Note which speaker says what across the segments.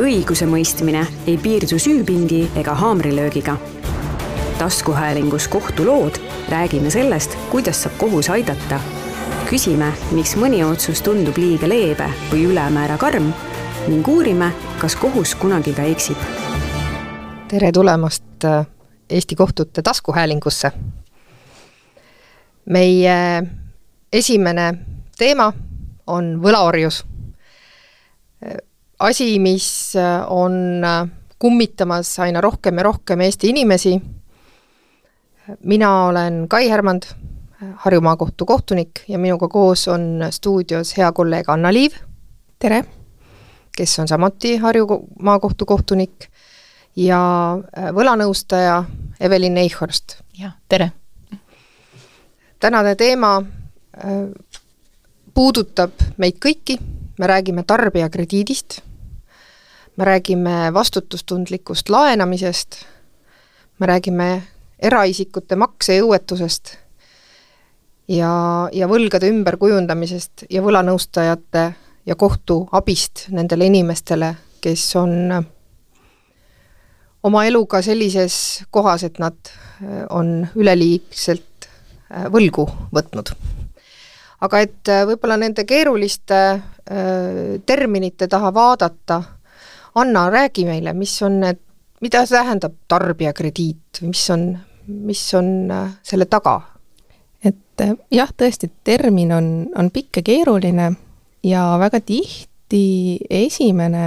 Speaker 1: õigusemõistmine ei piirdu süüpingi ega haamrilöögiga. taskuhäälingus Kohtulood räägime sellest, kuidas saab kohus aidata. küsime, miks mõni otsus tundub liiga leebe või ülemäära karm ning uurime, kas kohus kunagi ka eksib.
Speaker 2: tere tulemast äh, Eesti kohtute taskuhäälingusse. meie esimene teema on võlaorjus asi, mis äh, on äh, kummitamas aina rohkem ja rohkem Eesti inimesi. mina olen Kai Härmand, Harju Maakohtu kohtunik ja minuga koos on stuudios hea kolleeg Anna-Liiv. tere! kes on samuti Harju Maakohtu kohtunik ja äh, võlanõustaja Evelin Eichhorst.
Speaker 3: jah, tere!
Speaker 2: tänane teema puudutab meid kõiki, me räägime tarbijakrediidist me räägime vastutustundlikust laenamisest, me räägime eraisikute maksejõuetusest ja, ja võlgade ümberkujundamisest ja võlanõustajate ja kohtu abist nendele inimestele, kes on oma eluga sellises kohas, et nad äh, on üleliigselt äh, võlgu võtnud. aga et äh, võib-olla nende keeruliste terminite taha vaadata Anna, räägi meile, mis on need, mida tähendab tarbijakrediit, mis on, mis on äh, selle taga?
Speaker 3: et äh, jah, tõesti, termin on, on pikk ja keeruline ja väga tihti esimene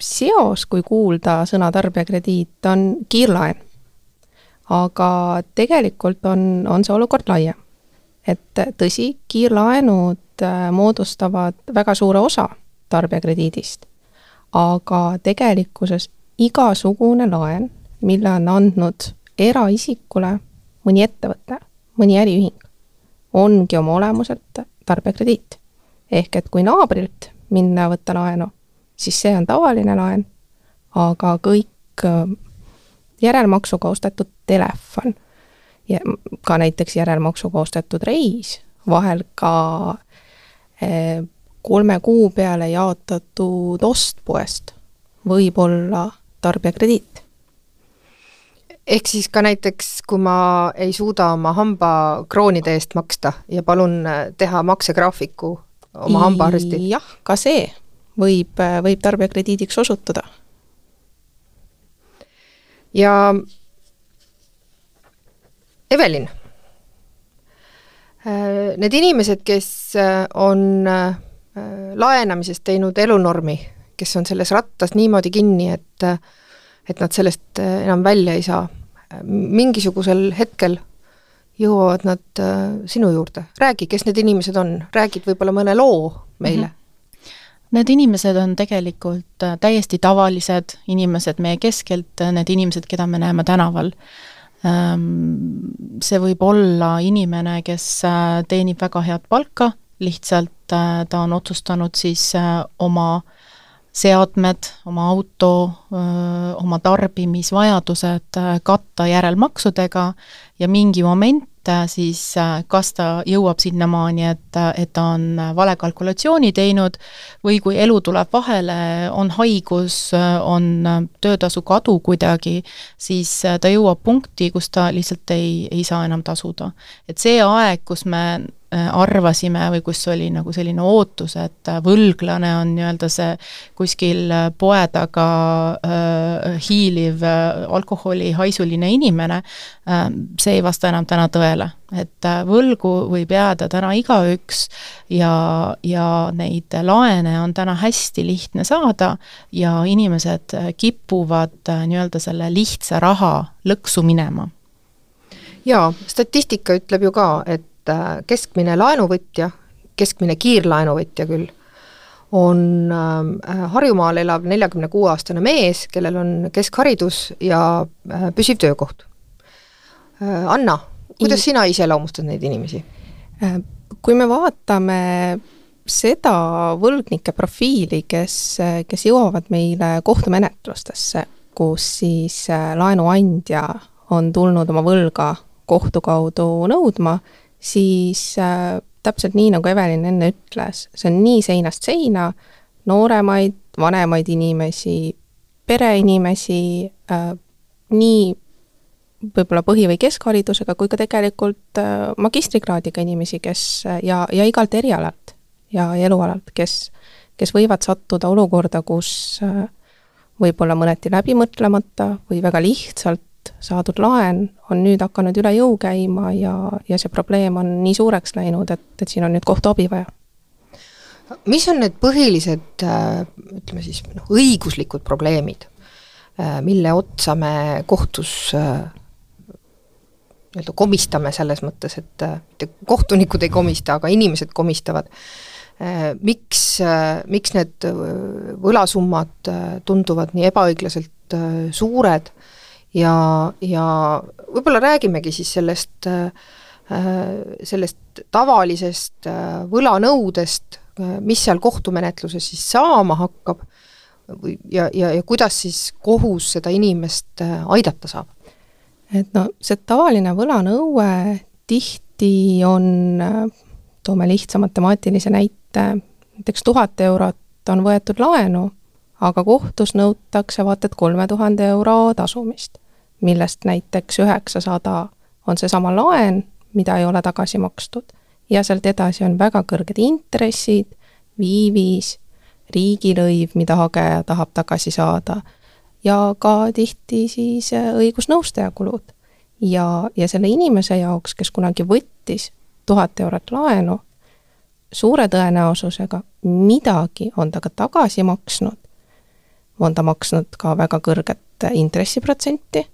Speaker 3: seos, kui kuulda sõna tarbijakrediit, on kiirlaen. aga tegelikult on, on see olukord laiem. et tõsi, kiirlaenud äh, moodustavad väga suure osa tarbijakrediidist aga tegelikkuses igasugune laen, mille on andnud eraisikule mõni ettevõte, mõni äriühing, ongi oma olemuselt tarbijakrediit. ehk et kui naabrilt minna võtta laenu, siis see on tavaline laen, aga kõik äh, järelmaksuga ostetud telefon ja ka näiteks järelmaksuga ostetud reis, vahel ka eh, kolme kuu peale jaotatud ost poest võib olla tarbijakrediit.
Speaker 2: ehk siis ka näiteks, kui ma ei suuda oma hambakroonide eest maksta ja palun äh, teha maksegraafiku oma hambaarsti?
Speaker 3: jah, ka see võib, äh, võib tarbijakrediidiks osutuda.
Speaker 2: ja Evelin, äh, need inimesed, kes on laenamisest teinud elunormi, kes on selles rattas niimoodi kinni, et et nad sellest äh, enam välja ei saa. mingisugusel hetkel jõuavad nad äh, sinu juurde, räägi, kes need inimesed on, räägid võib-olla mõne loo meile mm. -hmm.
Speaker 3: Need inimesed on tegelikult täiesti tavalised inimesed meie keskelt, need inimesed, keda me näeme tänaval. Ähm, see võib olla inimene, kes teenib väga head palka lihtsalt äh, ta on otsustanud siis äh, oma seadmed, oma auto, äh, oma tarbimisvajadused katta järelmaksudega ja mingi moment siis kas ta jõuab sinnamaani, et, et ta on vale kalkulatsiooni teinud või kui elu tuleb vahele, on haigus, on töötasu kadu kuidagi, siis ta jõuab punkti, kus ta lihtsalt ei, ei saa enam tasuda. et see aeg, kus me Äh, arvasime või kus oli nagu selline ootus, et äh, võlglane on nii-öelda see kuskil äh, poe taga äh, hiiliv äh, alkoholihaisuline inimene äh,, see ei vasta enam täna tõele. et äh, võlgu võib jääda täna igaüks ja, ja neid laene on täna hästi lihtne saada ja inimesed kipuvad äh, nii-öelda selle lihtsa raha lõksu minema
Speaker 2: jaa, statistika ütleb ju ka, et et äh, keskmine laenuvõtja, keskmine kiirlaenuvõtja küll, on äh, Harjumaal elav neljakümne kuue aastane mees, kellel on keskharidus ja äh, püsiv töökoht. Anna, kuidas sina iseloomustad neid inimesi?
Speaker 3: Kui me vaatame seda võlgnike profiili, kes, kes jõuavad meile kohtumenetlustesse, kus siis laenuandja on tulnud oma võlga kohtu kaudu nõudma siis äh, täpselt nii, nagu Evelin enne ütles, see on nii seinast seina, nooremaid
Speaker 4: vanemaid inimesi, pereinimesi äh,, nii võib-olla põhi- või keskharidusega, kui ka tegelikult äh, magistrikraadiga inimesi, kes ja, ja igalt erialalt ja elualalt, kes, kes võivad sattuda olukorda, kus äh, võib-olla mõneti läbimõtlemata või väga lihtsalt saadud laen on nüüd hakanud üle jõu käima ja, ja see probleem on nii suureks läinud, et, et siin on nüüd kohtuabi vaja.
Speaker 2: mis on need põhilised äh, ütleme siis noh, õiguslikud probleemid, äh, mille otsa me kohtus äh, nii-öelda komistame selles mõttes, et mitte kohtunikud ei komista, aga inimesed komistavad, miks, miks need võlasummad tunduvad nii ebaõiglaselt suured ja, ja võib-olla räägimegi siis sellest, äh, sellest tavalisest äh, võlanõudest, äh, mis seal kohtumenetluses siis saama hakkab või, ja, ja, ja kuidas siis kohus seda inimest aidata saab?
Speaker 4: et no see tavaline võlanõue tihti on, toome lihtsa matemaatilise näite, näiteks tuhat eurot on võetud laenu, aga kohtus nõutakse vaata et kolme tuhande euro tasumist millest näiteks üheksasada on seesama laen, mida ei ole tagasi makstud, ja sealt edasi on väga kõrged intressid, viivis, riigilõiv, mida hageja tahab tagasi saada, ja ka tihti siis äh, õigusnõustaja kulud. ja, ja selle inimese jaoks, kes kunagi võttis tuhat eurot laenu, suure tõenäosusega midagi on ta ka tagasi maksnud, on ta maksnud ka väga kõrget intressiprotsenti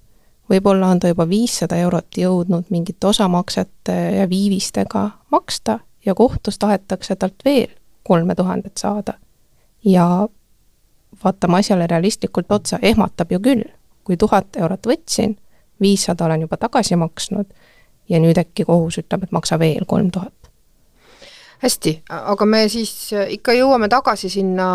Speaker 4: võib-olla on ta juba viissada eurot jõudnud mingite osamaksete ja viivistega maksta ja kohtus tahetakse talt veel kolme tuhandet saada. ja vaatame asjale realistlikult otsa, ehmatab ju küll, kui tuhat eurot võtsin, viissada olen juba tagasi maksnud ja nüüd äkki kohus ütleb, et maksa veel kolm tuhat
Speaker 2: hästi, aga me siis äh, ikka jõuame tagasi sinna,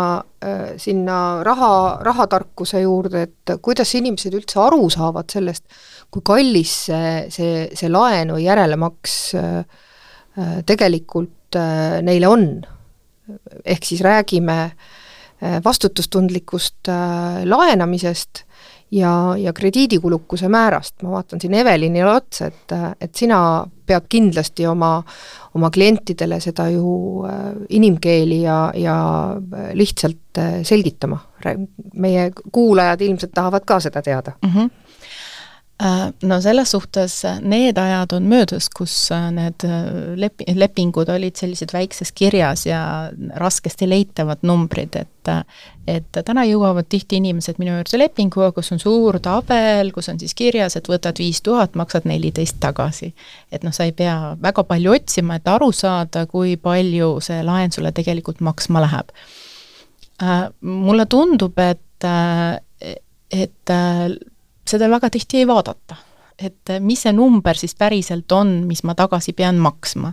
Speaker 2: äh, sinna raha, rahatarkuse juurde, et kuidas inimesed üldse aru saavad sellest, kui kallis see, see, see laen või järelemaks äh, tegelikult neile on. ehk siis räägime vastutustundlikust laenamisest ja, ja krediidikulukuse määrast, ma vaatan siin Evelinile otsa, et, et sina pead kindlasti oma, oma klientidele seda ju äh, inimkeeli ja, ja äh, lihtsalt äh, selgitama. meie kuulajad ilmselt tahavad ka seda teada mm. -hmm
Speaker 3: no selles suhtes äh, need ajad on möödas, kus äh, need lep-, lepingud olid sellised väikses kirjas ja raskesti leitavad numbrid, et et täna jõuavad tihti inimesed minu juurde lepinguga, kus on suur tabel, kus on siis kirjas, et võtad viis tuhat, maksad neliteist tagasi. et noh, sa ei pea väga palju otsima, et aru saada, kui palju see laen sulle tegelikult maksma läheb. Mulle tundub, et, et seda väga tihti ei vaadata. et eh, mis see number siis päriselt on, mis ma tagasi pean maksma.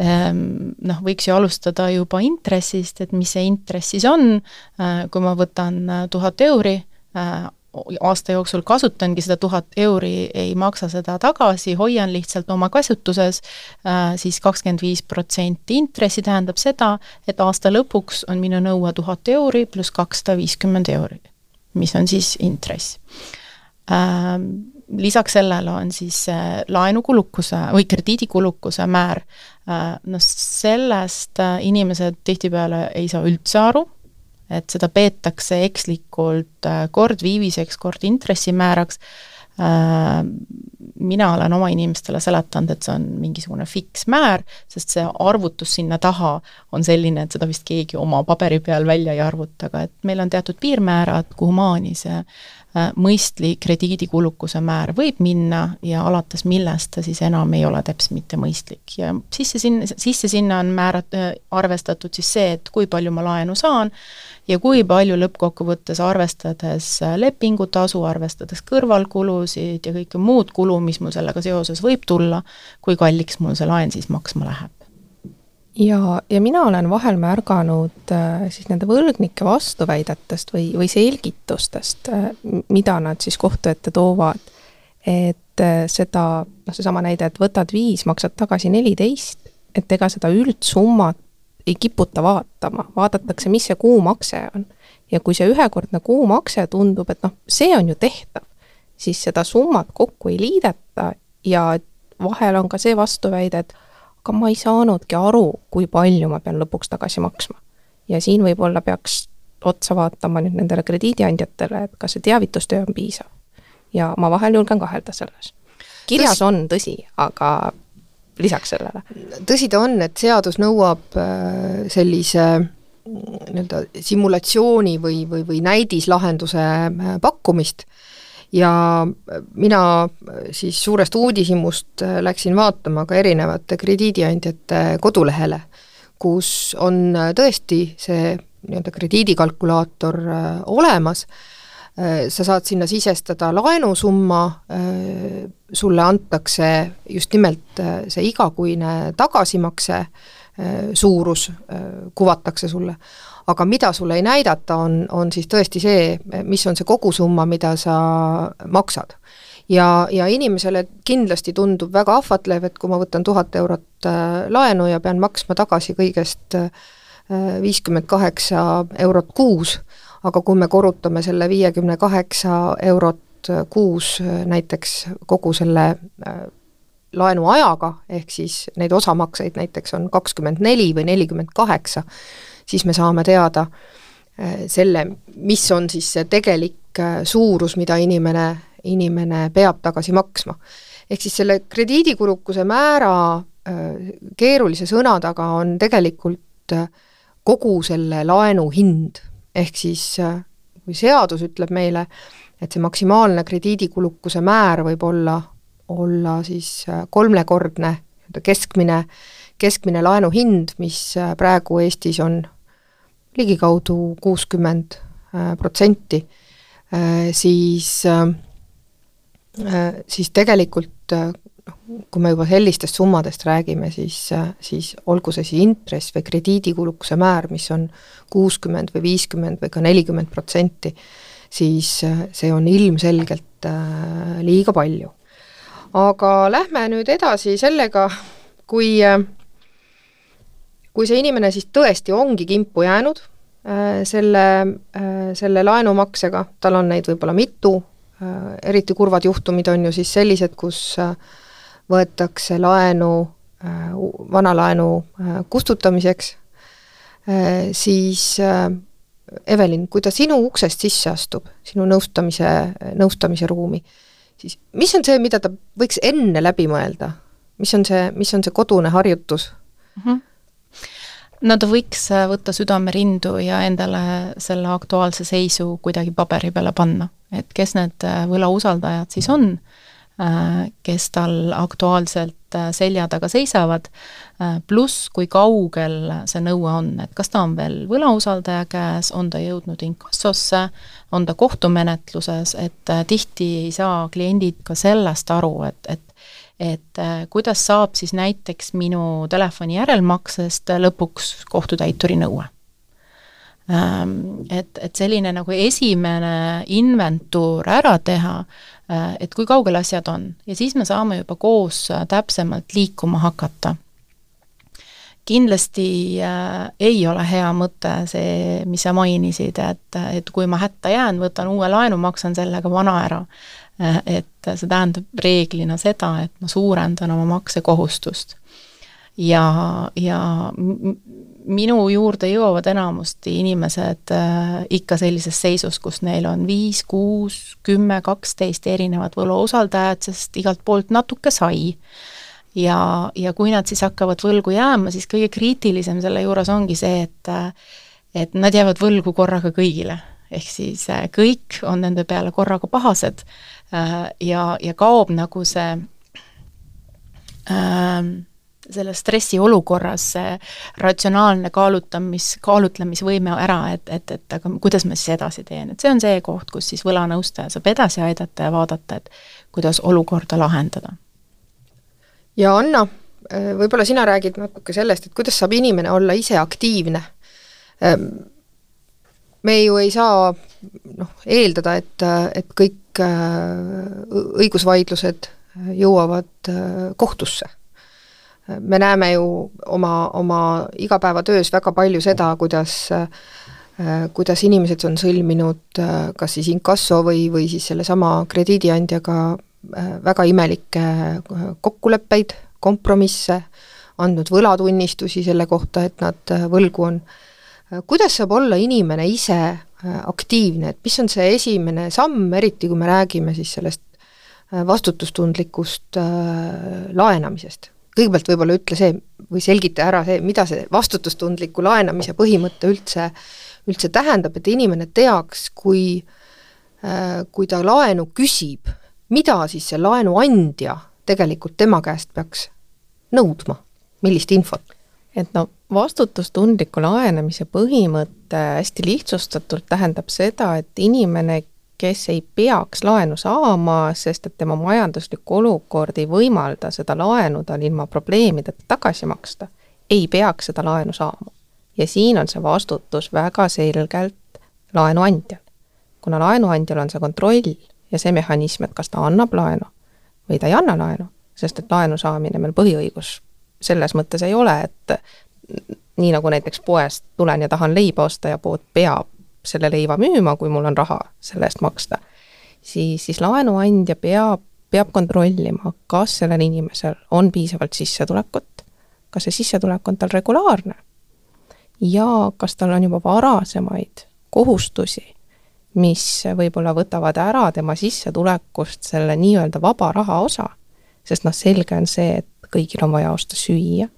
Speaker 3: Ehm, noh, võiks ju alustada juba intressist, et mis see intress siis on, eh, kui ma võtan eh, tuhat euri, aasta jooksul kasutangi seda tuhat euri, ei maksa seda tagasi, hoian lihtsalt oma käsutuses, siis kakskümmend viis protsenti intressi tähendab seda, et aasta lõpuks on minu nõue tuhat euri pluss kakssada viiskümmend euri, mis on siis intress lisaks sellele on siis laenukulukuse või krediidikulukuse määr, äh, noh sellest äh, inimesed tihtipeale ei saa üldse aru, et seda peetakse ekslikult äh, kord viiviseks, kord intressimääraks, mina olen oma inimestele seletanud, et see on mingisugune fiksmäär, sest see arvutus sinna taha on selline, et seda vist keegi oma paberi peal välja ei arvuta, aga et meil on teatud piirmäärad, kuhumaani see Äh, mõistlik krediidikulukuse määr võib minna ja alates millest ta siis enam ei ole täpselt mitte mõistlik. Ja sisse sinna, sisse sinna on määrat-, äh, arvestatud siis see, et kui palju ma laenu saan ja kui palju lõppkokkuvõttes, arvestades äh, lepingutasu, arvestades kõrvalkulusid ja kõike muud kulu, mis mul sellega seoses võib tulla, kui kalliks mul see laen siis maksma läheb
Speaker 4: ja, ja mina olen vahel märganud äh, siis nende võlgnike vastuväidetest või, või selgitustest äh,, mida nad siis kohtu ette toovad, et äh, seda, noh, seesama näide, et võtad viis, maksad tagasi neliteist, et ega seda üldsummat ei kiputa vaatama, vaadatakse, mis see kuumakse on. ja kui see ühekordne kuumakse tundub, et noh, see on ju tehtav, siis seda summat kokku ei liideta. Ja vahel on ka see vastuväide, et aga ma ei saanudki aru, kui palju ma pean lõpuks tagasi maksma. ja siin võib-olla peaks otsa vaatama nüüd nendele krediidiandjatele, et kas see teavitustöö on piisav. ja ma vahel julgen kahelda selles. kirjas on, tõsi, aga lisaks sellele?
Speaker 2: tõsi ta on, et seadus nõuab äh, sellise mm, nii-öelda simulatsiooni või, või, või näidislahenduse äh, pakkumist ja mina äh, siis suurest uudishimust läksin vaatama ka erinevate krediidiandjate kodulehele, kus on tõesti see nii-öelda krediidikalkulaator olemas Äh, sa saad sinna sisestada laenusumma, äh, sulle antakse just nimelt äh, see igakuine tagasimakse suurus, kuvatakse sulle. Aga mida sulle ei näidata, on, on siis tõesti see, mis on see kogusumma, mida sa maksad. ja, ja inimesele kindlasti tundub väga ahvatlev, et kui ma võtan tuhat eurot laenu ja pean maksma tagasi kõigest viiskümmend kaheksa eurot kuus, aga kui me korrutame selle viiekümne kaheksa eurot kuus näiteks kogu selle äh, laenu ajaga, ehk siis neid osamakseid näiteks on kakskümmend neli või nelikümmend kaheksa, siis me saame teada äh, selle, mis on siis see tegelik äh, suurus, mida inimene, inimene peab tagasi maksma. ehk siis selle krediidikulukuse määra keerulise sõna taga on tegelikult kogu selle laenu hind ehk siis kui seadus ütleb meile, et see maksimaalne krediidikulukuse määr võib olla, olla siis kolmekordne nii-öelda keskmine, keskmine laenu hind, mis praegu Eestis on ligikaudu kuuskümmend protsenti, siis, siis tegelikult kui me juba sellistest summadest räägime, siis, siis olgu see siis intress või krediidikulukuse määr, mis on kuuskümmend või viiskümmend või ka nelikümmend protsenti, siis see on ilmselgelt äh, liiga palju. aga lähme nüüd edasi sellega, kui, kui see inimene siis tõesti ongi kimpu jäänud äh, selle, äh, selle laenumaksega, tal on neid võib-olla mitu, eriti kurvad juhtumid on ju siis sellised, kus äh, võetakse laenu, äh, vana laenu äh, kustutamiseks, äh, siis Evelin, kui ta sinu uksest sisse astub, sinu nõustamise, nõustamise ruumi, siis mis on see, mida ta võiks enne läbi mõelda? mis on see, mis on see kodune harjutus mm? -hmm
Speaker 3: no ta võiks võtta südame rindu ja endale selle aktuaalse seisu kuidagi paberi peale panna, et kes need võlausaldajad siis on Äh, kes tal aktuaalselt äh, selja taga seisavad, äh, pluss kui kaugel see nõue on, et kas ta on veel võlausaldaja käes, on ta jõudnud inkassosse, on ta kohtumenetluses, et tihti ei saa kliendid ka sellest aru, et, et et kuidas saab siis näiteks minu telefoni järelmaksest lõpuks kohtutäituri nõue ähm, et, et selline nagu esimene inventuur ära teha, Äh, et kui kaugel asjad on ja siis me saame juba koos äh, täpsemalt liikuma hakata. kindlasti äh, ei ole hea mõte see, mis sa mainisid, et, et kui ma hätta jään, võtan uue laenu, maksan sellega vana ära. Et see tähendab reeglina seda, et ma suurendan oma maksekohustust ja, ja minu juurde jõuavad enamasti inimesed äh, ikka sellises seisus, kus neil on viis, kuus, kümme, kaksteist erinevat võlausaldajat, sest igalt poolt natuke sai. ja, ja kui nad siis hakkavad võlgu jääma, siis kõige kriitilisem selle juures ongi see, et äh, et nad jäävad võlgu korraga kõigile. ehk siis äh, kõik on nende peale korraga pahased äh, ja, ja kaob nagu see äh, selles stressiolukorras see ratsionaalne kaalutamis, kaalutlemisvõime ära, et, et, et aga kuidas ma siis edasi teen, et see on see koht, kus siis võlanõustaja saab edasi aidata ja vaadata, et kuidas olukorda lahendada.
Speaker 2: ja Anna, võib-olla sina räägid natuke sellest, et kuidas saab inimene olla ise aktiivne? Ehm, me ju ei saa noh, eeldada, et, et kõik äh, õigusvaidlused jõuavad äh, kohtusse me näeme ju oma, oma igapäevatöös väga palju seda, kuidas kuidas inimesed on sõlminud kas siis inkasso või, või siis sellesama krediidiandjaga väga imelikke kokkuleppeid, kompromisse, andnud võlatunnistusi selle kohta, et nad võlgu on. Kuidas saab olla inimene ise aktiivne, et mis on see esimene samm, eriti kui me räägime siis sellest vastutustundlikust laenamisest? kõigepealt võib-olla ütle see või selgita ära see, mida see vastutustundliku laenamise põhimõte üldse, üldse tähendab, et inimene teaks, kui kui ta laenu küsib, mida siis see laenuandja tegelikult tema käest peaks nõudma, millist infot?
Speaker 4: Et no vastutustundliku laenamise põhimõte hästi lihtsustatult tähendab seda, et inimene, kes ei peaks laenu saama, sest et tema majanduslik olukord ei võimalda seda laenu tal ilma probleemideta tagasi maksta, ei peaks seda laenu saama. ja siin on see vastutus väga selgelt laenuandjal. kuna laenuandjal on see kontroll ja see mehhanism, et kas ta annab laenu või ta ei anna laenu, sest et laenu saamine meil põhiõigus selles mõttes ei ole, et nii nagu näiteks poest tulen ja tahan leiba osta ja pood peab selle leiva müüma, kui mul on raha selle eest maksta, siis, siis laenuandja peab, peab kontrollima, kas sellel inimesel on piisavalt sissetulekut, kas see sissetulek on tal regulaarne ja kas tal on juba varasemaid kohustusi, mis võib-olla võtavad ära tema sissetulekust selle nii-öelda vaba raha osa. Sest noh, selge on see, et kõigil on vaja osta süüa,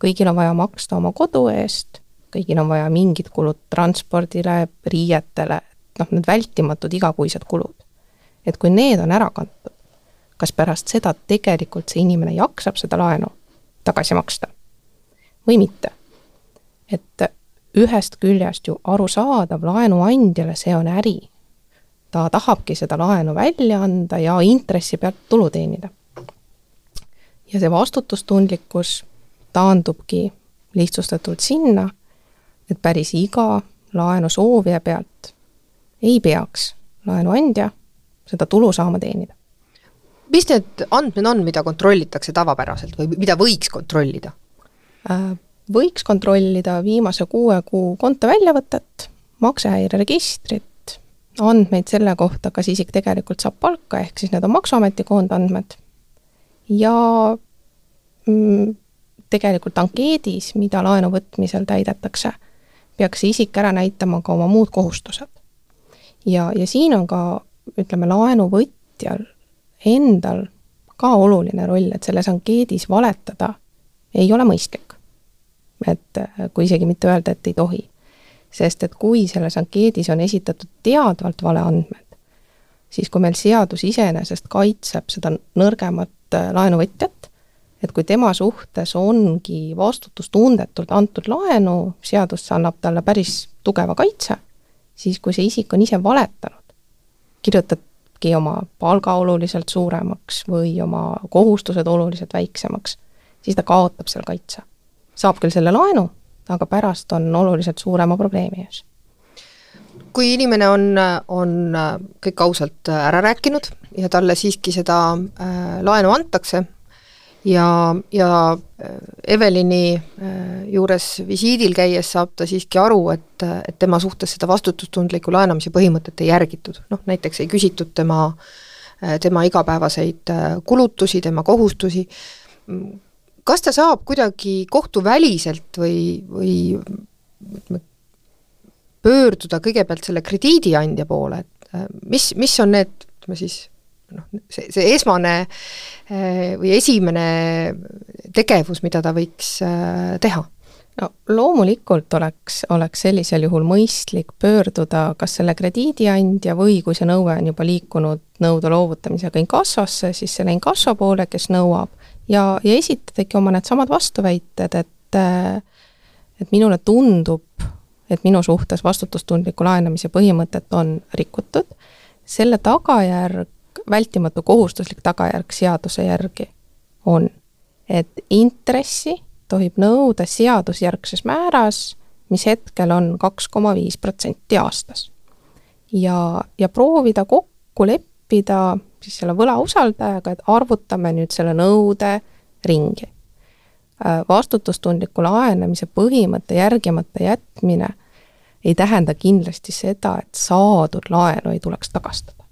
Speaker 4: kõigil on vaja maksta oma kodu eest kõigil on vaja mingid kulud transpordile, riietele, noh, need vältimatud igakuised kulud. et kui need on ära kantud, kas pärast seda tegelikult see inimene jaksab seda laenu tagasi maksta või mitte? et ühest küljest ju arusaadav, laenuandjale see on äri. ta tahabki seda laenu välja anda ja intressi pealt tulu teenida. Ja see vastutustundlikkus taandubki lihtsustatult sinna, et päris iga laenu soovija pealt ei peaks laenuandja seda tulu saama teenida.
Speaker 2: mis need andmed on, mida kontrollitakse tavapäraselt või mida võiks kontrollida?
Speaker 4: Äh, võiks kontrollida viimase kuue kuu kontoväljavõtet, maksehäireregistrit, andmeid selle kohta, kas isik tegelikult saab palka, ehk siis need on Maksuameti koondandmed, ja mm, tegelikult ankeedis, mida laenu võtmisel täidetakse peaks see isik ära näitama ka oma muud kohustused. ja, ja siin on ka, ütleme, laenuvõtjal endal ka oluline roll, et selles ankeedis valetada ei ole mõistlik. et äh, kui isegi mitte öelda, et ei tohi. sest et kui selles ankeedis on esitatud teadvalt valeandmed, siis kui meil seadus iseenesest kaitseb seda nõrgemat laenuvõtjat, et kui tema suhtes ongi vastutustundetult antud laenu, seadus annab talle päris tugeva kaitse, siis kui see isik on ise valetanud, kirjutabki oma palga oluliselt suuremaks või oma kohustused oluliselt väiksemaks, siis ta kaotab seal kaitse. saab küll selle laenu, aga pärast on oluliselt suurema probleemi ees
Speaker 2: kui inimene on, on kõik ausalt ära rääkinud ja talle siiski seda äh, laenu antakse, ja, ja äh, Evelini äh, juures visiidil käies saab ta siiski aru, et, et tema suhtes seda vastutustundliku laenamise põhimõtet ei järgitud, noh näiteks ei küsitud tema, äh, tema igapäevaseid kulutusi, tema kohustusi, kas ta saab kuidagi kohtuväliselt või, või ütleme, pöörduda kõigepealt selle krediidiandja poole, et mis, mis on need, ütleme siis, noh, see, see esmane eh, või esimene tegevus, mida ta võiks eh, teha?
Speaker 4: no loomulikult oleks, oleks sellisel juhul mõistlik pöörduda kas selle krediidiandja või kui see nõue on juba liikunud nõude loovutamisega inkassosse, siis selle inkasso poole, kes nõuab, ja, ja esitadagi oma needsamad vastuväited, et et minule tundub, et minu suhtes vastutustundliku laenamise põhimõtet on rikutud, selle tagajärg vältimatu kohustuslik tagajärg seaduse järgi on, et intressi tohib nõuda seadusjärgses määras, mis hetkel on kaks koma viis protsenti aastas. ja, ja proovida kokku leppida siis selle võlausaldajaga, et arvutame nüüd selle nõude ringi. Äh, vastutustundliku laenamise põhimõtte järgimata jätmine ei tähenda kindlasti seda, et saadud laenu ei tuleks tagastada.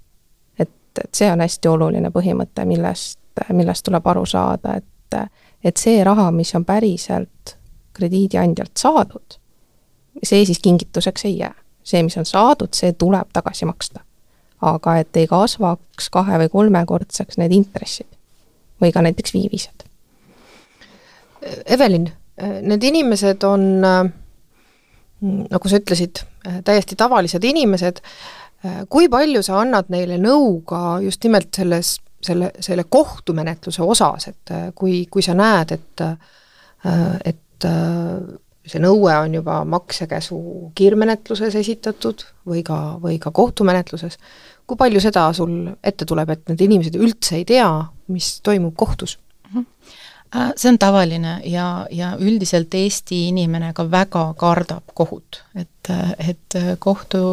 Speaker 4: et, et see on hästi oluline põhimõte, millest, millest tuleb aru saada, et, et see raha, mis on päriselt krediidiandjalt saadud, see siis kingituseks ei jää. see, mis on saadud, see tuleb tagasi maksta. aga et ei kasvaks kahe- või kolmekordseks need intressid või ka näiteks viivised.
Speaker 2: Evelin, need inimesed on, nagu sa ütlesid, täiesti tavalised inimesed, kui palju sa annad neile nõu ka just nimelt selles, selle, selle kohtumenetluse osas, et kui, kui sa näed, et et see nõue on juba maksekäsu kiirmenetluses esitatud või ka, või ka kohtumenetluses, kui palju seda sul ette tuleb, et need inimesed üldse ei tea, mis toimub kohtus? Mhm.
Speaker 3: Äh, see on tavaline ja, ja üldiselt Eesti inimene ka väga kardab kohut, et, et kohtu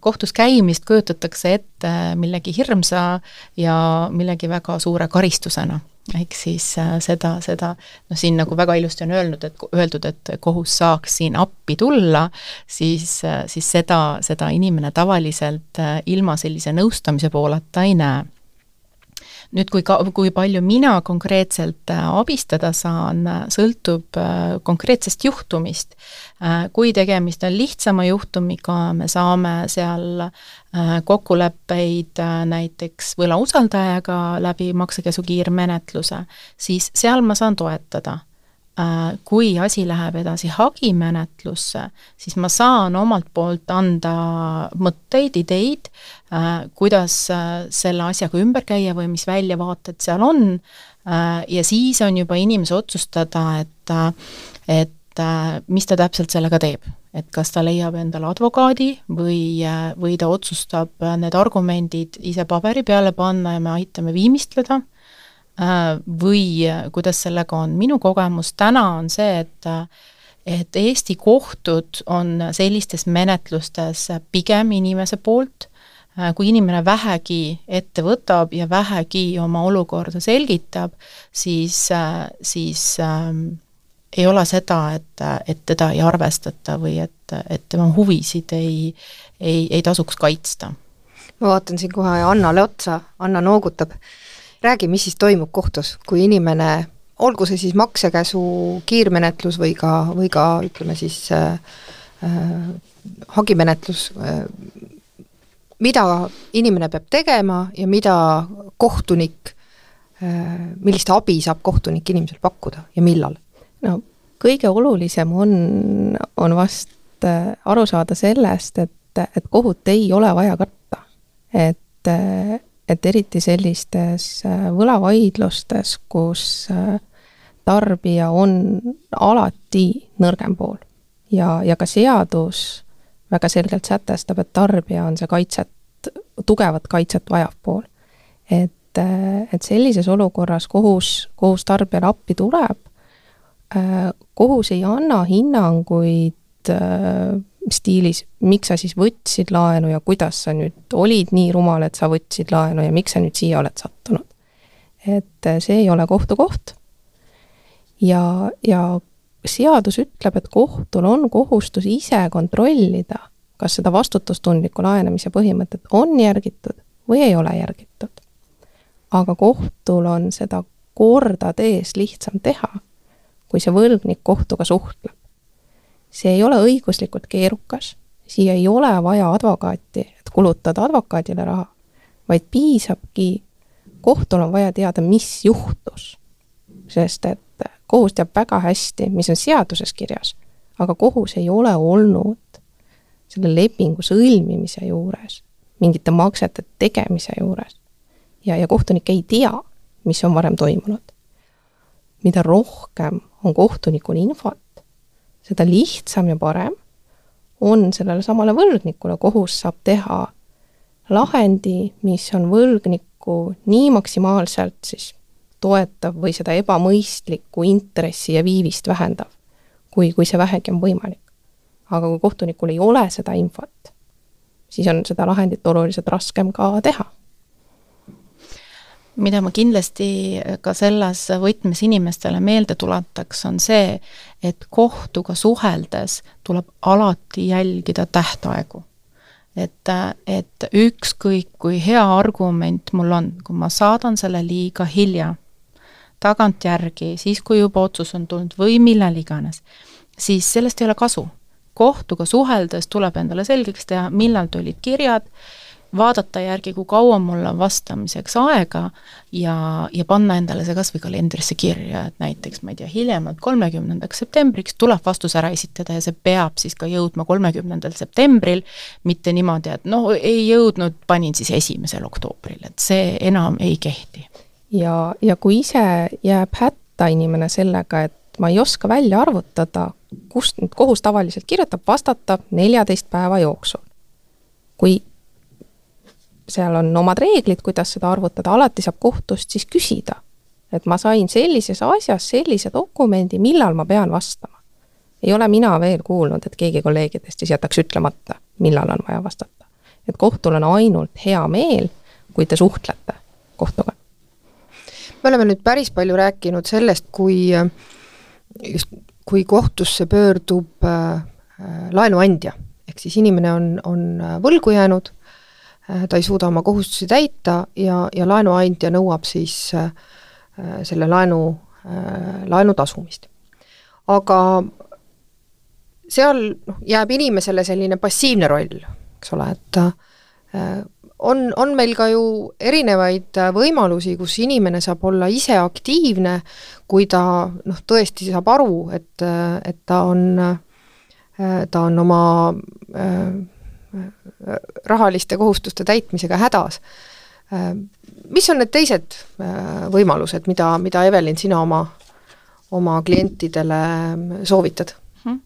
Speaker 3: kohtus käimist kujutatakse ette millegi hirmsa ja millegi väga suure karistusena. Ehk siis äh, seda, seda noh, siin nagu väga ilusti on öelnud, et öeldud, et kohus saaks siin appi tulla, siis, äh, siis seda, seda inimene tavaliselt äh, ilma sellise nõustamise pooleta ei näe nüüd, kui ka, kui palju mina konkreetselt abistada saan, sõltub konkreetsest juhtumist. kui tegemist on lihtsama juhtumiga, me saame seal Äh, kokkuleppeid äh, näiteks võlausaldajaga läbi maksekäsu kiirmenetluse, siis seal ma saan toetada. Äh, kui asi läheb edasi hagimenetlusse, siis ma saan omalt poolt anda mõtteid, ideid, kuidas selle asjaga ümber käia või mis väljavaated seal on, ja siis on juba inimese otsustada, et et mis ta täpselt sellega teeb. Et kas ta leiab endale advokaadi või, või ta otsustab need argumendid ise paberi peale panna ja me aitame viimistleda, või kuidas sellega on, minu kogemus täna on see, et et Eesti kohtud on sellistes menetlustes pigem inimese poolt, kui inimene vähegi ette võtab ja vähegi oma olukorda selgitab, siis, siis ähm, ei ole seda, et, et teda ei arvestata või et, et tema huvisid ei, ei, ei tasuks kaitsta.
Speaker 2: ma vaatan siin kohe Annale otsa, Anna noogutab. Räägi, mis siis toimub kohtus, kui inimene, olgu see siis maksekäsu kiirmenetlus või ka, või ka ütleme siis äh, äh, hagimenetlus äh,, mida inimene peab tegema ja mida kohtunik äh,, millist abi saab kohtunik inimesel pakkuda ja millal?
Speaker 4: no kõige olulisem on, on vast äh, aru saada sellest, et, et kohut ei ole vaja karta. et, äh, et eriti sellistes äh, võlavaidlustes, kus tarbija on alati nõrgem pool ja, ja ka seadus väga selgelt sätestab, et tarbija on see kaitset, tugevat kaitset vajav pool. et, et sellises olukorras kohus, kohus tarbijale appi tuleb Äh, kohus ei anna hinnanguid äh, stiilis, miks sa siis võtsid laenu ja kuidas sa nüüd olid nii rumal, et sa võtsid laenu ja miks sa nüüd siia oled sattunud. et äh, see ei ole kohtu koht. ja, ja seadus ütleb, et kohtul on kohustus ise kontrollida, kas seda vastutustundliku laenamise põhimõtet on järgitud või ei ole järgitud. aga kohtul on seda kordades lihtsam teha kui see võlgnik kohtuga suhtleb. See ei ole õiguslikult keerukas, siia ei ole vaja advokaati, et kulutada advokaadile raha, vaid piisabki, kohtul on vaja teada, mis juhtus. sest et kohus teab väga hästi, mis on seaduses kirjas, aga kohus ei ole olnud selle lepingu sõlmimise juures, mingite maksete tegemise juures. ja, ja kohtunik ei tea, mis on varem toimunud. mida rohkem on kohtunikul infot, seda lihtsam ja parem on sellele samale võlgnikule, kohus saab teha lahendi, mis on võlgnikku nii maksimaalselt siis toetav või seda ebamõistlikku intressi ja viivist vähendav, kui, kui see vähegi on võimalik. aga kui kohtunikul ei ole seda infot, siis on seda lahendit oluliselt raskem ka teha
Speaker 3: mida ma kindlasti ka selles võtmes inimestele meelde tuletaks, on see, et kohtuga suheldes tuleb alati jälgida tähtaegu. et, et ükskõik kui hea argument mul on, kui ma saadan selle liiga hilja, tagantjärgi, siis kui juba otsus on tulnud või millal iganes, siis sellest ei ole kasu. kohtuga suheldes tuleb endale selgeks teha, millal tulid kirjad, vaadata järgi, kui kaua mul on vastamiseks aega ja, ja panna endale see kas või kalendrisse kirja, et näiteks ma ei tea, hiljemalt kolmekümnendaks septembriks tuleb vastus ära esitada ja see peab siis ka jõudma kolmekümnendal septembril, mitte niimoodi, et noh, ei jõudnud, panin siis esimesel oktoobril, et see enam ei kehti.
Speaker 4: ja, ja kui ise jääb hätta inimene sellega, et ma ei oska välja arvutada, kust nüüd kohus tavaliselt kirjutab, vastata neljateist päeva jooksul. kui seal on omad reeglid, kuidas seda arvutada, alati saab kohtust siis küsida, et ma sain sellises asjas sellise dokumendi, millal ma pean vastama. ei ole mina veel kuulnud, et keegi kolleegidest siis jätaks ütlemata, millal on vaja vastata. et kohtul on ainult hea meel, kui te suhtlete kohtuga.
Speaker 2: me oleme nüüd päris palju rääkinud sellest, kui just, kui kohtusse pöördub äh, laenuandja, ehk siis inimene on, on võlgu jäänud Äh, ta ei suuda oma kohustusi täita ja, ja laenuandja nõuab siis äh, selle laenu, äh, laenu tasumist. aga seal noh, jääb inimesele selline passiivne roll, eks ole, et on, on meil ka ju erinevaid võimalusi, kus inimene saab olla ise aktiivne, kui ta noh, tõesti saab aru, et, et ta on, ta on oma rahaliste kohustuste täitmisega hädas. mis on need teised äh, võimalused, mida, mida Evelin, sina oma, oma klientidele soovitad hmm.?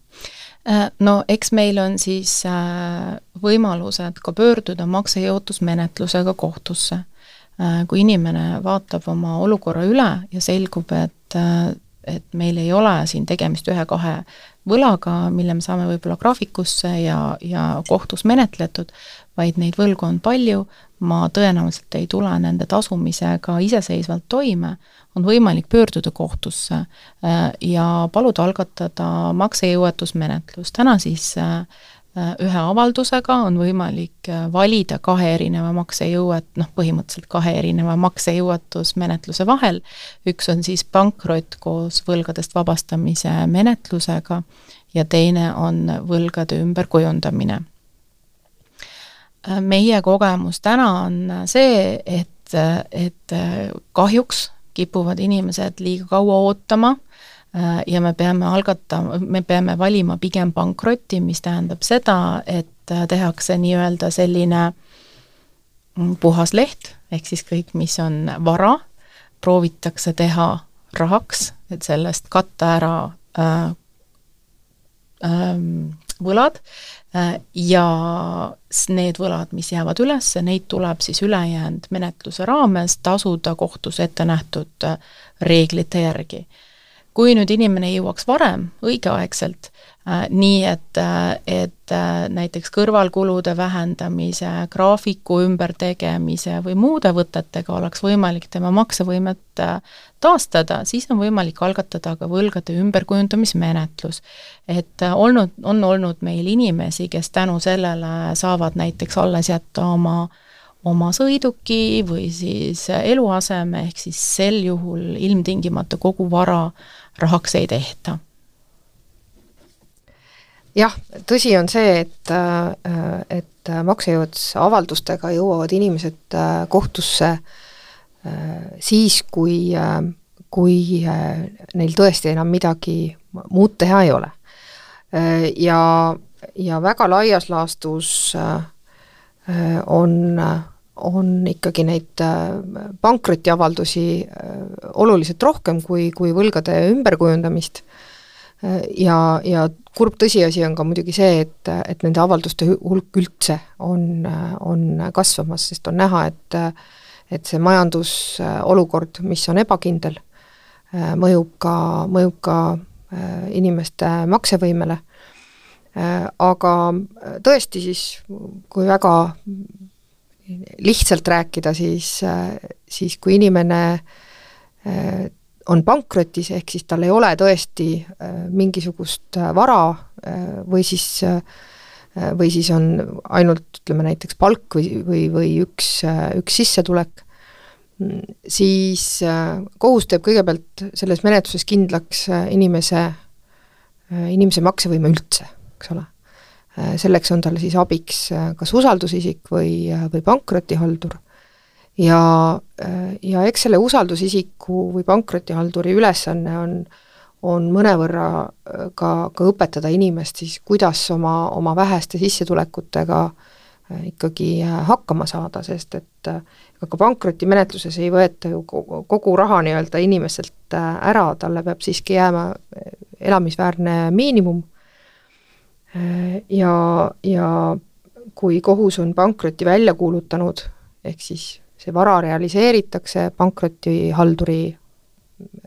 Speaker 3: No eks meil on siis äh, võimalused ka pöörduda maksejõutusmenetlusega kohtusse. Kui inimene vaatab oma olukorra üle ja selgub, et et meil ei ole siin tegemist ühe-kahe võlaga, mille me saame võib-olla graafikusse ja, ja kohtus menetletud, vaid neid võlgu on palju, ma tõenäoliselt ei tule nende tasumisega iseseisvalt toime, on võimalik pöörduda kohtusse äh, ja paluda algatada maksejõuetusmenetlus. täna siis äh, ühe avaldusega on võimalik äh, valida kahe erineva maksejõuet, noh, põhimõtteliselt kahe erineva maksejõuetusmenetluse vahel, üks on siis pankrot koos võlgadest vabastamise menetlusega ja teine on võlgade ümberkujundamine. Äh, meie kogemus täna on see, et, et kahjuks kipuvad inimesed liiga kaua ootama Äh, ja me peame algatama, me peame valima pigem pankrotti, mis tähendab seda, et äh, tehakse nii-öelda selline mm, puhas leht, ehk siis kõik, mis on vara, proovitakse teha rahaks, et sellest katta ära äh, äh, võlad äh, ja need võlad, mis jäävad üles, neid tuleb siis ülejäänud menetluse raames tasuda kohtus ette nähtud äh, reeglite järgi kui nüüd inimene jõuaks varem, õigeaegselt äh,, nii et äh,, et äh, näiteks kõrvalkulude vähendamise, graafiku ümbertegemise või muude võtetega oleks võimalik tema maksevõimet äh, taastada, siis on võimalik algatada ka võlgade ümberkujundamismenetlus. et äh, olnud, on olnud meil inimesi, kes tänu sellele saavad näiteks alles jätta oma oma sõiduki või siis eluaseme, ehk siis sel juhul ilmtingimata kogu vara rahaks ei tehta.
Speaker 2: jah, tõsi on see, et, äh, et maksejõuetusavaldustega jõuavad inimesed äh, kohtusse äh, siis, kui, kui neil tõesti enam midagi muud teha ei ole. Ja, ja väga laias laastus on on ikkagi neid äh, pankrotiavaldusi äh, oluliselt rohkem kui, kui võlgade ümberkujundamist. Äh, ja, ja kurb tõsiasi on ka muidugi see, et, et nende avalduste hulk üldse on, on kasvamas, sest on näha, et et see majandusolukord, mis on ebakindel, mõjub ka, mõjub ka inimeste maksevõimele, aga tõesti siis, kui väga lihtsalt rääkida, siis, siis kui inimene on pankrotis, ehk siis tal ei ole tõesti mingisugust vara või siis või siis on ainult ütleme näiteks palk või, või, või üks, üks sissetulek, siis kohus teeb kõigepealt selles menetluses kindlaks inimese, inimese maksevõime üldse, eks ole selleks on tal siis abiks äh, kas usaldusisik või, äh, või pankrotihaldur. ja, ja eks selle usaldusisiku või pankrotihalduri ülesanne on, on mõnevõrra ka, ka õpetada inimest siis, kuidas oma, oma väheste sissetulekutega ikkagi hakkama saada, sest et ega ka pankrotimenetluses ei võeta ju kogu raha nii-öelda inimeselt ära, talle peab siiski jääma elamisväärne miinimum ja, ja kui kohus on pankroti välja kuulutanud, ehk siis see vara realiseeritakse pankrotihalduri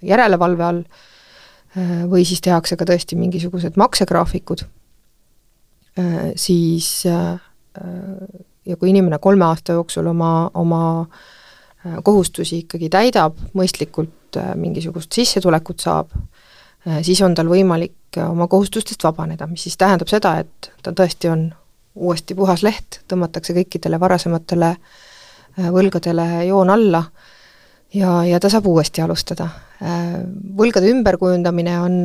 Speaker 2: järelevalve all, või siis tehakse ka tõesti mingisugused maksegraafikud, siis ja kui inimene kolme aasta jooksul oma, oma kohustusi ikkagi täidab, mõistlikult mingisugust sissetulekut saab, siis on tal võimalik oma kohustustest vabaneda, mis siis tähendab seda, et ta tõesti on uuesti puhas leht, tõmmatakse kõikidele varasematele äh, võlgadele joon alla ja, ja ta saab uuesti alustada. Äh, võlgade ümberkujundamine on,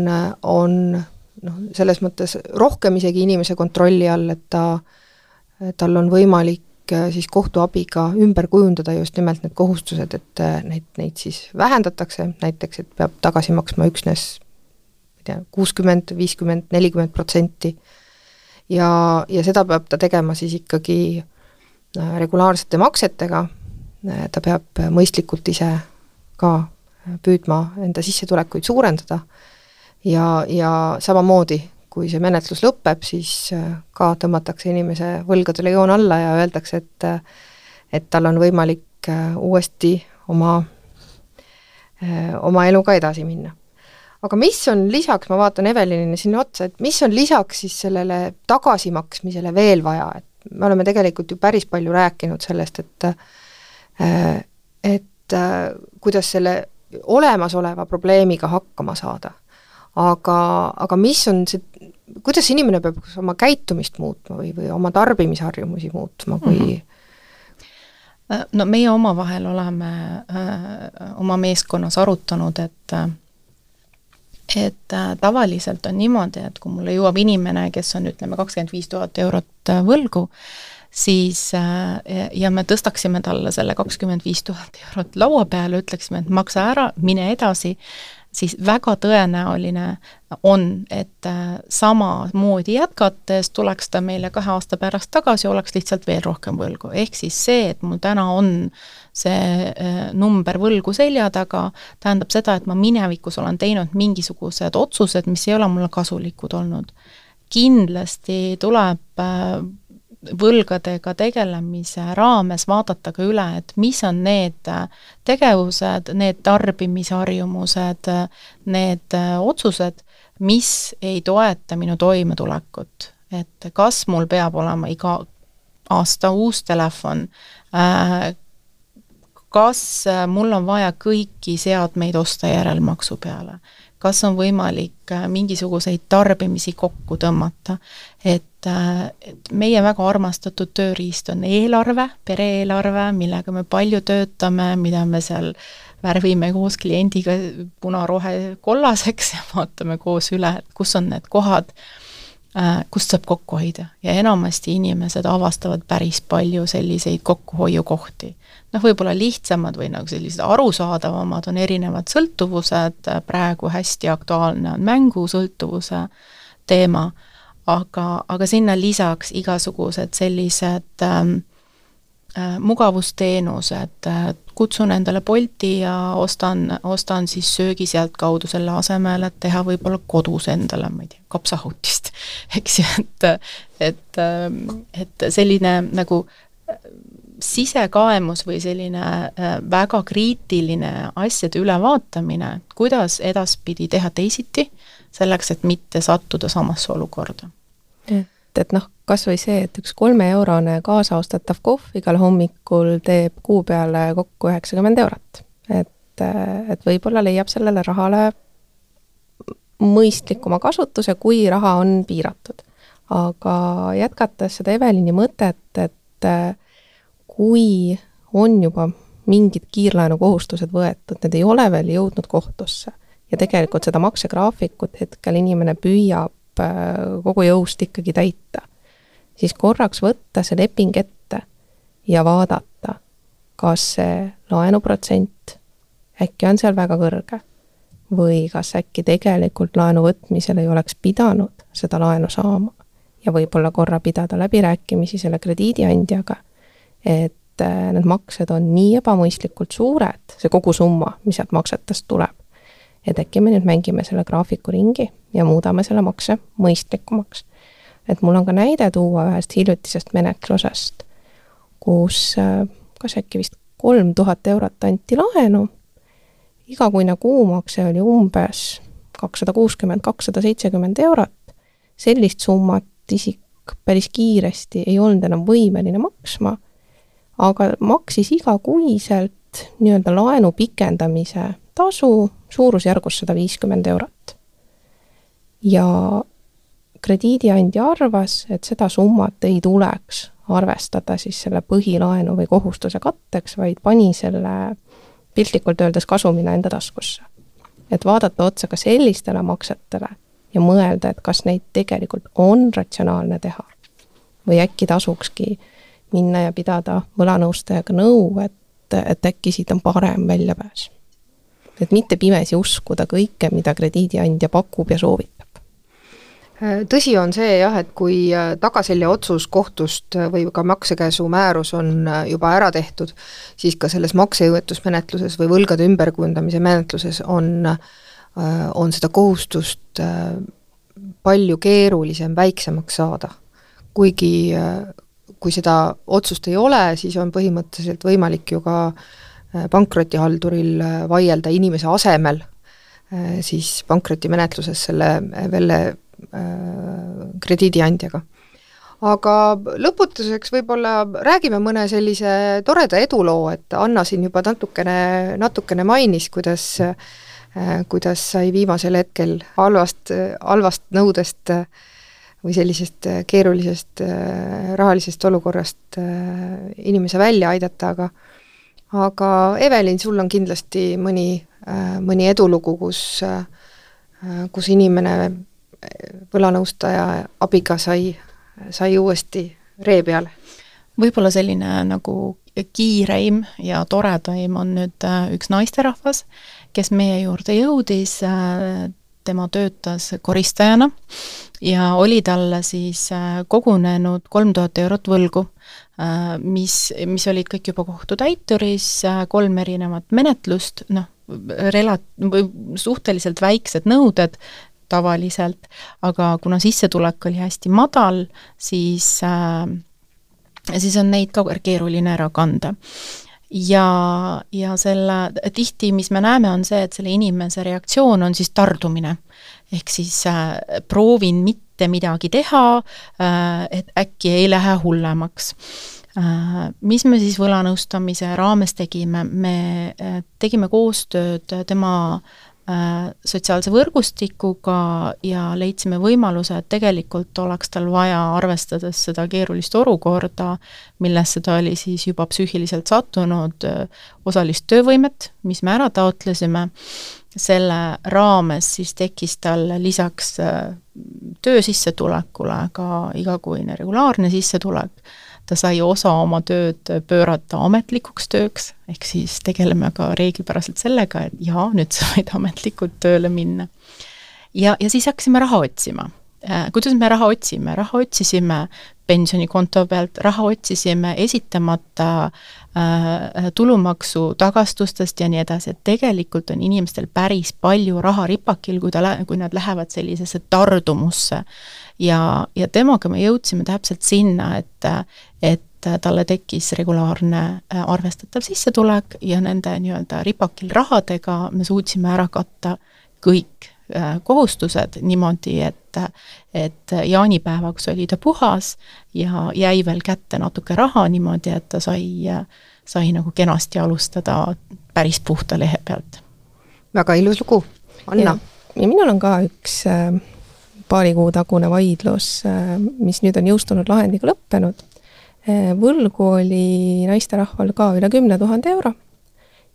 Speaker 2: on noh, selles mõttes rohkem isegi inimese kontrolli all, et ta, tal on võimalik äh, siis kohtu abiga ümber kujundada just nimelt need kohustused, et neid, neid siis vähendatakse, näiteks et peab tagasi maksma üksnes tea, kuuskümmend, viiskümmend, nelikümmend protsenti. ja, ja seda peab ta tegema siis ikkagi äh, regulaarsete maksetega, äh, ta peab mõistlikult ise ka püüdma enda sissetulekuid suurendada. Ja, ja samamoodi, kui see menetlus lõpeb, siis äh, ka tõmmatakse inimese võlgadele joon alla ja öeldakse, et et tal on võimalik uuesti oma, oma eluga edasi minna aga mis on lisaks, ma vaatan Evelinile sinna otsa, et mis on lisaks siis sellele tagasimaksmisele veel vaja, et me oleme tegelikult ju päris palju rääkinud sellest, et äh, et äh, kuidas selle olemasoleva probleemiga hakkama saada. aga, aga mis on see, kuidas inimene peab oma käitumist muutma või, või oma tarbimisharjumusi muutma, kui mm -hmm
Speaker 3: no meie omavahel oleme äh, oma meeskonnas arutanud, et et äh, tavaliselt on niimoodi, et kui mulle jõuab inimene, kes on ütleme, kakskümmend viis tuhat eurot äh, võlgu, siis äh, ja me tõstaksime talle selle kakskümmend viis tuhat eurot laua peale, ütleksime, et maksa ära, mine edasi, siis väga tõenäoline on, et samamoodi jätkates tuleks ta meile kahe aasta pärast tagasi, oleks lihtsalt veel rohkem võlgu. ehk siis see, et mul täna on see äh, number võlgu selja taga, tähendab seda, et ma minevikus olen teinud mingisugused otsused, mis ei ole mulle kasulikud olnud. kindlasti tuleb äh, võlgadega tegelemise raames vaadata ka üle, et mis on need tegevused, need tarbimisharjumused, need otsused, mis ei toeta minu toimetulekut. et kas mul peab olema iga aasta uus telefon, kas mul on vaja kõiki seadmeid osta järelmaksu peale? Kas on võimalik äh, mingisuguseid tarbimisi kokku tõmmata, et, äh, et meie väga armastatud tööriist on eelarve, pere-eelarve, millega me palju töötame, mida me seal värvime koos kliendiga puna-rohe-kollaseks ja vaatame koos üle, et kus on need kohad, äh, kust saab kokku hoida? Ja enamasti inimesed avastavad päris palju selliseid kokkuhoiukohti. Noh, võib-olla lihtsamad või nagu sellised arusaadavamad on erinevad sõltuvused, praegu hästi aktuaalne on mängusõltuvuse teema, aga, aga sinna lisaks igasugused sellised ähm, äh, mugavusteenused äh,, kutsun endale Bolti ja ostan, ostan siis söögi sealtkaudu selle asemel, et teha võib-olla kodus endale, ma ei tea, kapsahutist, eks ju, et et, et selline nagu sisekaemus või selline äh, väga kriitiline asjade ülevaatamine, kuidas edaspidi teha teisiti, selleks et mitte sattuda samasse olukorda.
Speaker 4: Et et noh, kas või see, et üks kolmeeurone kaasaostatav kohv igal hommikul teeb kuu peale kokku üheksakümmend eurot. et, et võib-olla leiab sellele rahale mõistlikuma kasutuse, kui raha on piiratud. aga jätkates seda Evelini mõtet, et kui on juba mingid kiirlaenukohustused võetud, need ei ole veel jõudnud kohtusse ja tegelikult seda maksegraafikut hetkel inimene püüab kogu jõust ikkagi täita, siis korraks võtta see leping ette ja vaadata, kas see laenuprotsent äkki on seal väga kõrge või kas äkki tegelikult laenu võtmisel ei oleks pidanud seda laenu saama. Ja võib-olla korra pidada läbirääkimisi selle krediidiandjaga, et äh, need maksed on nii ebamõistlikult suured, see kogusumma, mis sealt maksetest tuleb, et äkki me nüüd mängime selle graafiku ringi ja muudame selle makse mõistlikumaks. et mul on ka näide tuua ühest hiljutisest menetlusest, kus äh, kas äkki vist kolm tuhat eurot anti laenu, igakuine kuumakse oli umbes kakssada kuuskümmend, kakssada seitsekümmend eurot, sellist summat isik päris kiiresti ei olnud enam võimeline maksma, aga maksis igakuiselt nii-öelda laenu pikendamise tasu suurusjärgus sada viiskümmend eurot. ja krediidiandja arvas, et seda summat ei tuleks arvestada siis selle põhilaenu või kohustuse katteks, vaid pani selle piltlikult öeldes kasumina enda taskusse. et vaadata otsa ka sellistele maksetele ja mõelda, et kas neid tegelikult on ratsionaalne teha. või äkki tasukski minna ja pidada võlanõustajaga nõu, et, et äkki siit on parem väljapääs et mitte pimesi uskuda kõike, mida krediidiandja pakub ja soovitab
Speaker 2: tõsi on see jah, et kui äh, tagaselja otsus kohtust äh, või ka maksekäsu määrus on äh, juba ära tehtud, siis ka selles maksejõuetusmenetluses või võlgade ümberkujundamise menetluses on, on seda kohustust palju keerulisem väiksemaks saada. kuigi kui seda otsust ei ole, siis on põhimõtteliselt võimalik ju ka äh, pankrotihalduril äh, vaielda inimese asemel äh, siis pankrotimenetluses selle Velle krediidiandjaga. aga lõputuseks võib-olla räägime mõne sellise toreda eduloo, et Anna siin juba natukene, natukene mainis, kuidas kuidas sai viimasel hetkel halvast, halvast nõudest või sellisest keerulisest rahalisest olukorrast inimese välja aidata, aga aga Evelin, sul on kindlasti mõni, äh, mõni edulugu, kus, äh, kus inimene võlanõustaja abiga sai, sai uuesti ree peale?
Speaker 3: võib-olla selline nagu kiireim ja toredaim on nüüd äh, üks naisterahvas, kes meie juurde jõudis, tema töötas koristajana ja oli talle siis kogunenud kolm tuhat eurot võlgu Äh, mis, mis olid kõik juba kohtutäituris, äh, kolm erinevat menetlust, noh, rela-, või suhteliselt väiksed nõuded tavaliselt, aga kuna sissetulek oli hästi madal, siis äh, siis on neid ka keeruline ära kanda ja, ja selle, tihti mis me näeme, on see, et selle inimese reaktsioon on siis tardumine. ehk siis äh, proovin mitte midagi teha, äh, et äkki ei lähe hullemaks. Äh, mis me siis võlanõustamise raames tegime, me äh, tegime koostööd tema sotsiaalse võrgustikuga ja leidsime võimaluse, et tegelikult oleks tal vaja, arvestades seda keerulist olukorda, millesse ta oli siis juba psüühiliselt sattunud, osalist töövõimet, mis me ära taotlesime, selle raames siis tekkis tal lisaks töösissetulekule ka igakuine regulaarne sissetulek, ta sai osa oma tööd pöörata ametlikuks tööks, ehk siis tegeleme ka reeglipäraselt sellega, et jaa, nüüd sa võid ametlikult tööle minna. ja, ja siis hakkasime raha otsima Äh, kuidas me raha otsime, raha otsisime pensionikonto pealt, raha otsisime esitamata tulumaksu tagastustest ja nii edasi, et tegelikult on inimestel päris palju raha ripakil, kui ta kui nad lähevad sellisesse tardumusse. ja, ja temaga me jõudsime täpselt sinna, et, et talle tekkis regulaarne äh, arvestatav sissetulek ja nende nii-öelda ripakil rahadega me suutsime ära katta kõik kohustused niimoodi, et et jaanipäevaks oli ta puhas ja jäi veel kätte natuke raha niimoodi, et ta sai, sai nagu kenasti alustada päris puhta lehe pealt.
Speaker 2: väga ilus lugu, Anna.
Speaker 4: ja minul on ka üks äh, paari kuu tagune vaidlus, äh, mis nüüd on jõustunud lahendiga lõppenud. Äh, võlgu oli naisterahval ka üle kümne tuhande euro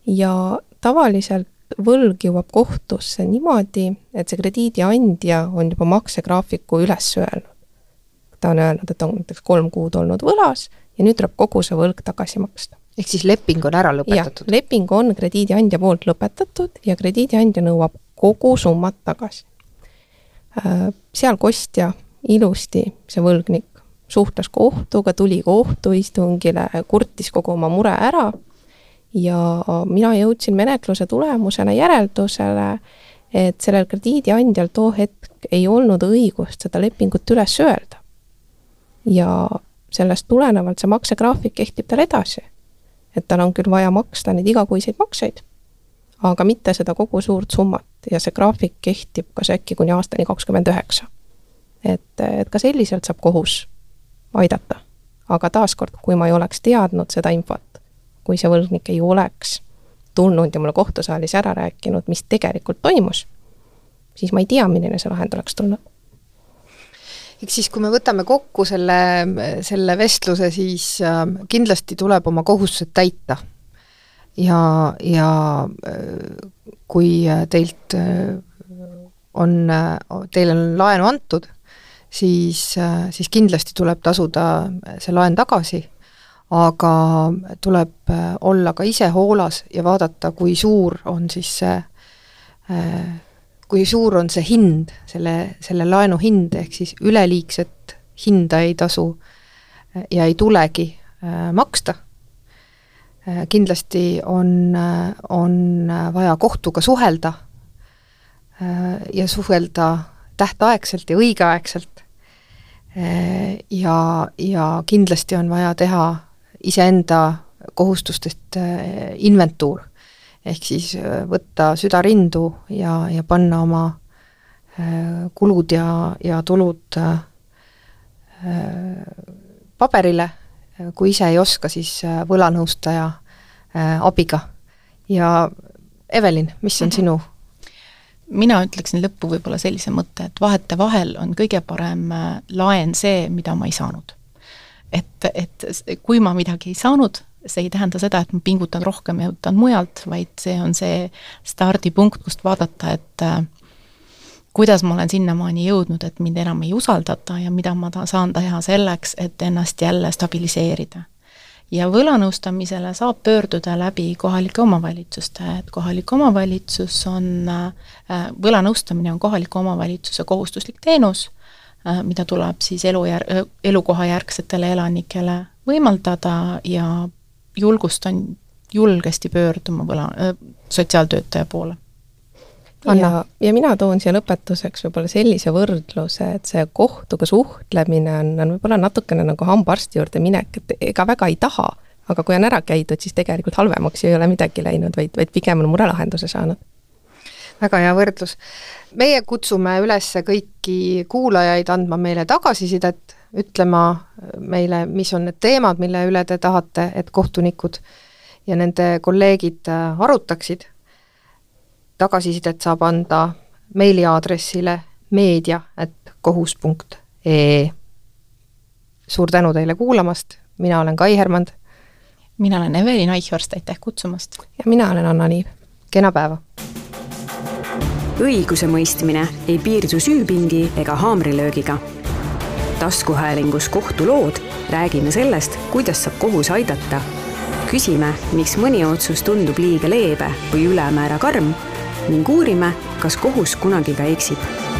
Speaker 4: ja tavaliselt võlg jõuab kohtusse niimoodi, et see krediidiandja on juba maksegraafiku üles öelnud. ta on öelnud, et on näiteks kolm kuud olnud võlas ja nüüd tuleb kogu see võlg tagasi maksta.
Speaker 2: ehk siis leping on ära lõpetatud?
Speaker 4: leping on krediidiandja poolt lõpetatud ja krediidiandja nõuab kogu summat tagasi. Äh, seal kostja ilusti, see võlgnik, suhtles kohtuga, tuli kohtuistungile, kurtis kogu oma mure ära ja mina jõudsin menetluse tulemusena järeldusele, et sellel krediidiandjal too hetk ei olnud õigust seda lepingut üles öelda. ja sellest tulenevalt see maksegraafik kehtib tal edasi. et tal on küll vaja maksta neid igakuiseid makseid, aga mitte seda kogu suurt summat ja see graafik kehtib kas äkki kuni aastani kakskümmend üheksa. et, et ka selliselt saab kohus aidata. aga taaskord, kui ma ei oleks teadnud seda infot, kui see võlgnik ei oleks tulnud ja mulle kohtusaalis ära rääkinud, mis tegelikult toimus, siis ma ei tea, milline see lahend oleks tulnud.
Speaker 2: eks siis, kui me võtame kokku selle, selle vestluse, siis äh, kindlasti tuleb oma kohustused täita. ja, ja äh, kui teilt äh, on, teile on laenu antud, siis, siis kindlasti tuleb tasuda see laen tagasi aga tuleb äh, olla ka ise hoolas ja vaadata, kui suur on siis see, äh, kui suur on see hind, selle, selle laenu hind, ehk siis üleliigset hinda ei tasu äh, ja ei tulegi maksta. kindlasti on, on vaja kohtuga suhelda ja suhelda tähtaegselt ja õigeaegselt. ja, ja kindlasti on vaja teha iseenda kohustustest äh, inventuur. ehk siis äh, võtta süda rindu ja, ja panna oma äh, kulud ja, ja tulud paberile, kui ise ei oska, siis võlanõustaja abiga. ja Evelin, mis on mhm. sinu
Speaker 3: mina ütleksin lõppu võib-olla sellise mõtte, et vahetevahel on kõige parem laen see, mida ma ei saanud et, et kui ma midagi ei saanud, see ei tähenda seda, et ma pingutan rohkem ja võtan mujalt, vaid see on see stardipunkt, kust vaadata, et äh, kuidas ma olen sinnamaani jõudnud, et mind enam ei usaldata ja mida ma ta-, saan teha selleks, et ennast jälle stabiliseerida. ja võlanõustamisele saab pöörduda läbi kohalike omavalitsuste, et kohalik omavalitsus on, äh, võlanõustamine on kohaliku omavalitsuse kohustuslik teenus Äh, mida tuleb siis elujär-, äh, elukohajärgsetele elanikele võimaldada ja julgustan julgesti pöörduma võla, äh, sotsiaaltöötaja poole.
Speaker 4: Anna, ja, mina toon siia lõpetuseks võib-olla sellise võrdluse, et see kohtuga suhtlemine on, on võib-olla natukene nagu hambaarsti juurde minek, et ega väga ei taha, aga kui on ära käidud, siis tegelikult halvemaks ei ole midagi läinud, vaid, vaid pigem on mure lahenduse saanud
Speaker 2: väga hea võrdlus. meie kutsume üles kõiki kuulajaid andma meile tagasisidet, ütlema meile, mis on need teemad, mille üle te tahate, et kohtunikud ja nende kolleegid äh, arutaksid. tagasisidet saab anda meiliaadressile meedia et kohus punkt ee. suur tänu teile kuulamast, mina olen Kai Hermand.
Speaker 3: mina olen Evelin Eichhorst, aitäh kutsumast!
Speaker 4: ja mina olen Anna Liiv.
Speaker 2: kena päeva!
Speaker 1: Õigusemõistmine ei piirdu süüpingi ega haamrilöögiga. taskuhäälingus Kohtulood räägime sellest, kuidas saab kohus aidata. küsime, miks mõni otsus tundub liiga leebe või ülemäära karm ning uurime, kas kohus kunagi ka eksib